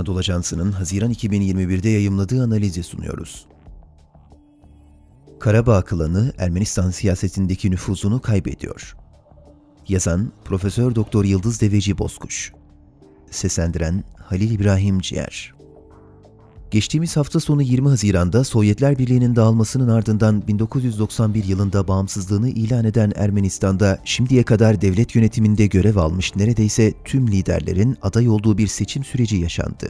Anadolu Ajansı'nın Haziran 2021'de yayımladığı analizi sunuyoruz. Karabağ klanı Ermenistan siyasetindeki nüfuzunu kaybediyor. Yazan Profesör Doktor Yıldız Deveci Bozkuş. Seslendiren Halil İbrahim Ciğer. Geçtiğimiz hafta sonu 20 Haziran'da Sovyetler Birliği'nin dağılmasının ardından 1991 yılında bağımsızlığını ilan eden Ermenistan'da şimdiye kadar devlet yönetiminde görev almış neredeyse tüm liderlerin aday olduğu bir seçim süreci yaşandı.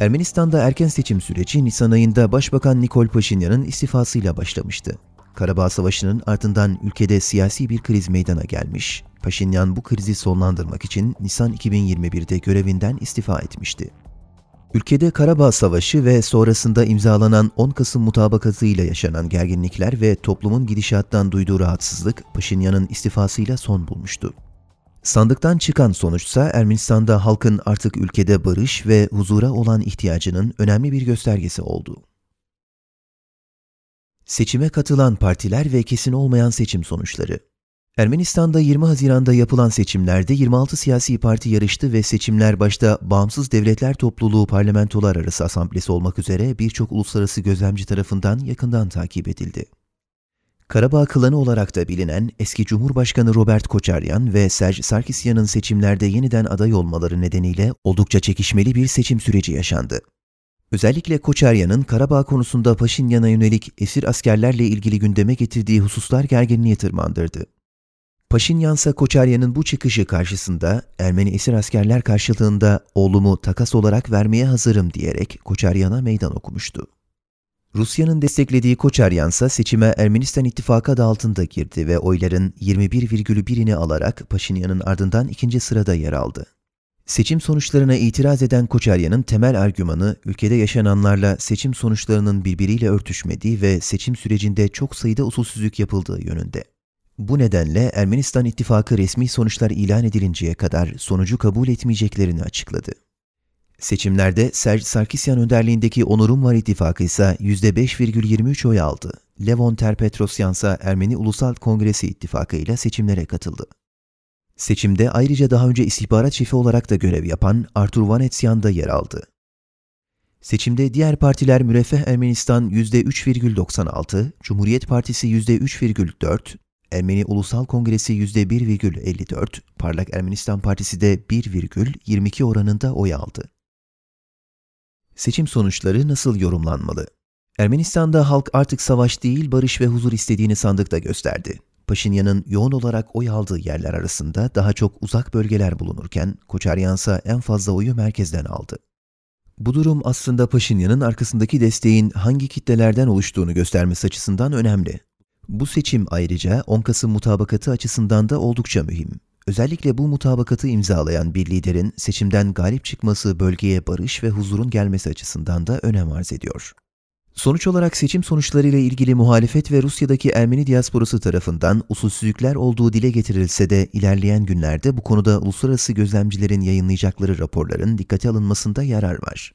Ermenistan'da erken seçim süreci Nisan ayında Başbakan Nikol Paşinyan'ın istifasıyla başlamıştı. Karabağ Savaşı'nın ardından ülkede siyasi bir kriz meydana gelmiş. Paşinyan bu krizi sonlandırmak için Nisan 2021'de görevinden istifa etmişti. Ülkede Karabağ Savaşı ve sonrasında imzalanan 10 Kasım mutabakatıyla yaşanan gerginlikler ve toplumun gidişattan duyduğu rahatsızlık Paşinyan'ın istifasıyla son bulmuştu. Sandıktan çıkan sonuçsa Ermenistan'da halkın artık ülkede barış ve huzura olan ihtiyacının önemli bir göstergesi oldu. Seçime katılan partiler ve kesin olmayan seçim sonuçları Ermenistan'da 20 Haziran'da yapılan seçimlerde 26 siyasi parti yarıştı ve seçimler başta Bağımsız Devletler Topluluğu Parlamentolar Arası Asamblesi olmak üzere birçok uluslararası gözlemci tarafından yakından takip edildi. Karabağ klanı olarak da bilinen eski Cumhurbaşkanı Robert Koçaryan ve Serge Sarkisyan'ın seçimlerde yeniden aday olmaları nedeniyle oldukça çekişmeli bir seçim süreci yaşandı. Özellikle Koçaryan'ın Karabağ konusunda Paşinyan'a yönelik esir askerlerle ilgili gündeme getirdiği hususlar gerginliği tırmandırdı. Paşinyan ise Koçaryan'ın bu çıkışı karşısında Ermeni esir askerler karşılığında oğlumu takas olarak vermeye hazırım diyerek Koçaryan'a meydan okumuştu. Rusya'nın desteklediği Koçaryan ise seçime Ermenistan ittifakı adı altında girdi ve oyların 21,1'ini alarak Paşinyan'ın ardından ikinci sırada yer aldı. Seçim sonuçlarına itiraz eden Koçaryan'ın temel argümanı ülkede yaşananlarla seçim sonuçlarının birbiriyle örtüşmediği ve seçim sürecinde çok sayıda usulsüzlük yapıldığı yönünde. Bu nedenle Ermenistan ittifakı resmi sonuçlar ilan edilinceye kadar sonucu kabul etmeyeceklerini açıkladı. Seçimlerde Serge Sarkisyan önderliğindeki Onurum Var İttifakı ise %5,23 oy aldı. Levon Terpetrosyan ise Ermeni Ulusal Kongresi İttifakı ile seçimlere katıldı. Seçimde ayrıca daha önce istihbarat şefi olarak da görev yapan Artur Vanetsyan da yer aldı. Seçimde diğer partiler Müreffeh Ermenistan %3,96, Cumhuriyet Partisi %3,4, Ermeni Ulusal Kongresi %1,54, Parlak Ermenistan Partisi de 1,22 oranında oy aldı. Seçim sonuçları nasıl yorumlanmalı? Ermenistan'da halk artık savaş değil barış ve huzur istediğini sandıkta gösterdi. Paşinyan'ın yoğun olarak oy aldığı yerler arasında daha çok uzak bölgeler bulunurken Koçaryan ise en fazla oyu merkezden aldı. Bu durum aslında Paşinyan'ın arkasındaki desteğin hangi kitlelerden oluştuğunu göstermesi açısından önemli. Bu seçim ayrıca 10 Kasım mutabakatı açısından da oldukça mühim. Özellikle bu mutabakatı imzalayan bir liderin seçimden galip çıkması bölgeye barış ve huzurun gelmesi açısından da önem arz ediyor. Sonuç olarak seçim sonuçlarıyla ilgili muhalefet ve Rusya'daki Ermeni diasporası tarafından usulsüzlükler olduğu dile getirilse de ilerleyen günlerde bu konuda uluslararası gözlemcilerin yayınlayacakları raporların dikkate alınmasında yarar var.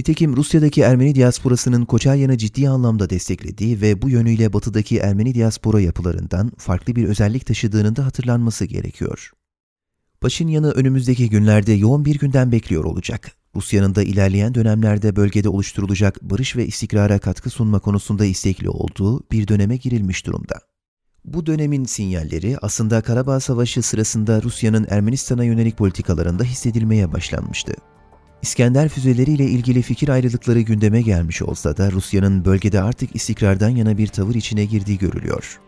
Nitekim Rusya'daki Ermeni diasporasının Koçaryan'ı ciddi anlamda desteklediği ve bu yönüyle batıdaki Ermeni diaspora yapılarından farklı bir özellik taşıdığının da hatırlanması gerekiyor. Paşinyan'ı önümüzdeki günlerde yoğun bir günden bekliyor olacak. Rusya'nın da ilerleyen dönemlerde bölgede oluşturulacak barış ve istikrara katkı sunma konusunda istekli olduğu bir döneme girilmiş durumda. Bu dönemin sinyalleri aslında Karabağ Savaşı sırasında Rusya'nın Ermenistan'a yönelik politikalarında hissedilmeye başlanmıştı. İskender füzeleriyle ilgili fikir ayrılıkları gündeme gelmiş olsa da Rusya'nın bölgede artık istikrardan yana bir tavır içine girdiği görülüyor.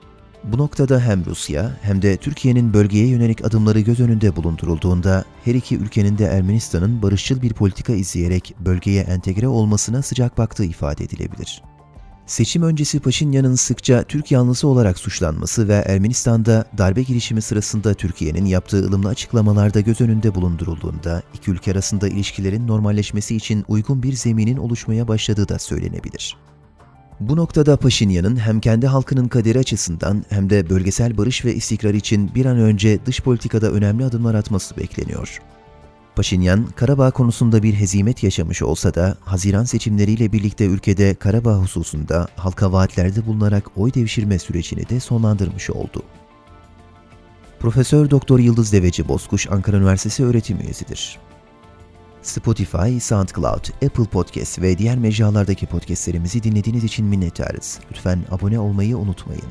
Bu noktada hem Rusya hem de Türkiye'nin bölgeye yönelik adımları göz önünde bulundurulduğunda her iki ülkenin de Ermenistan'ın barışçıl bir politika izleyerek bölgeye entegre olmasına sıcak baktığı ifade edilebilir. Seçim öncesi Paşinyan'ın sıkça Türk yanlısı olarak suçlanması ve Ermenistan'da darbe girişimi sırasında Türkiye'nin yaptığı ılımlı açıklamalarda göz önünde bulundurulduğunda iki ülke arasında ilişkilerin normalleşmesi için uygun bir zeminin oluşmaya başladığı da söylenebilir. Bu noktada Paşinyan'ın hem kendi halkının kaderi açısından hem de bölgesel barış ve istikrar için bir an önce dış politikada önemli adımlar atması bekleniyor. Paşinyan, Karabağ konusunda bir hezimet yaşamış olsa da Haziran seçimleriyle birlikte ülkede Karabağ hususunda halka vaatlerde bulunarak oy devşirme sürecini de sonlandırmış oldu. Profesör Doktor Yıldız Deveci Bozkuş Ankara Üniversitesi öğretim üyesidir. Spotify, SoundCloud, Apple Podcast ve diğer mecralardaki podcastlerimizi dinlediğiniz için minnettarız. Lütfen abone olmayı unutmayın.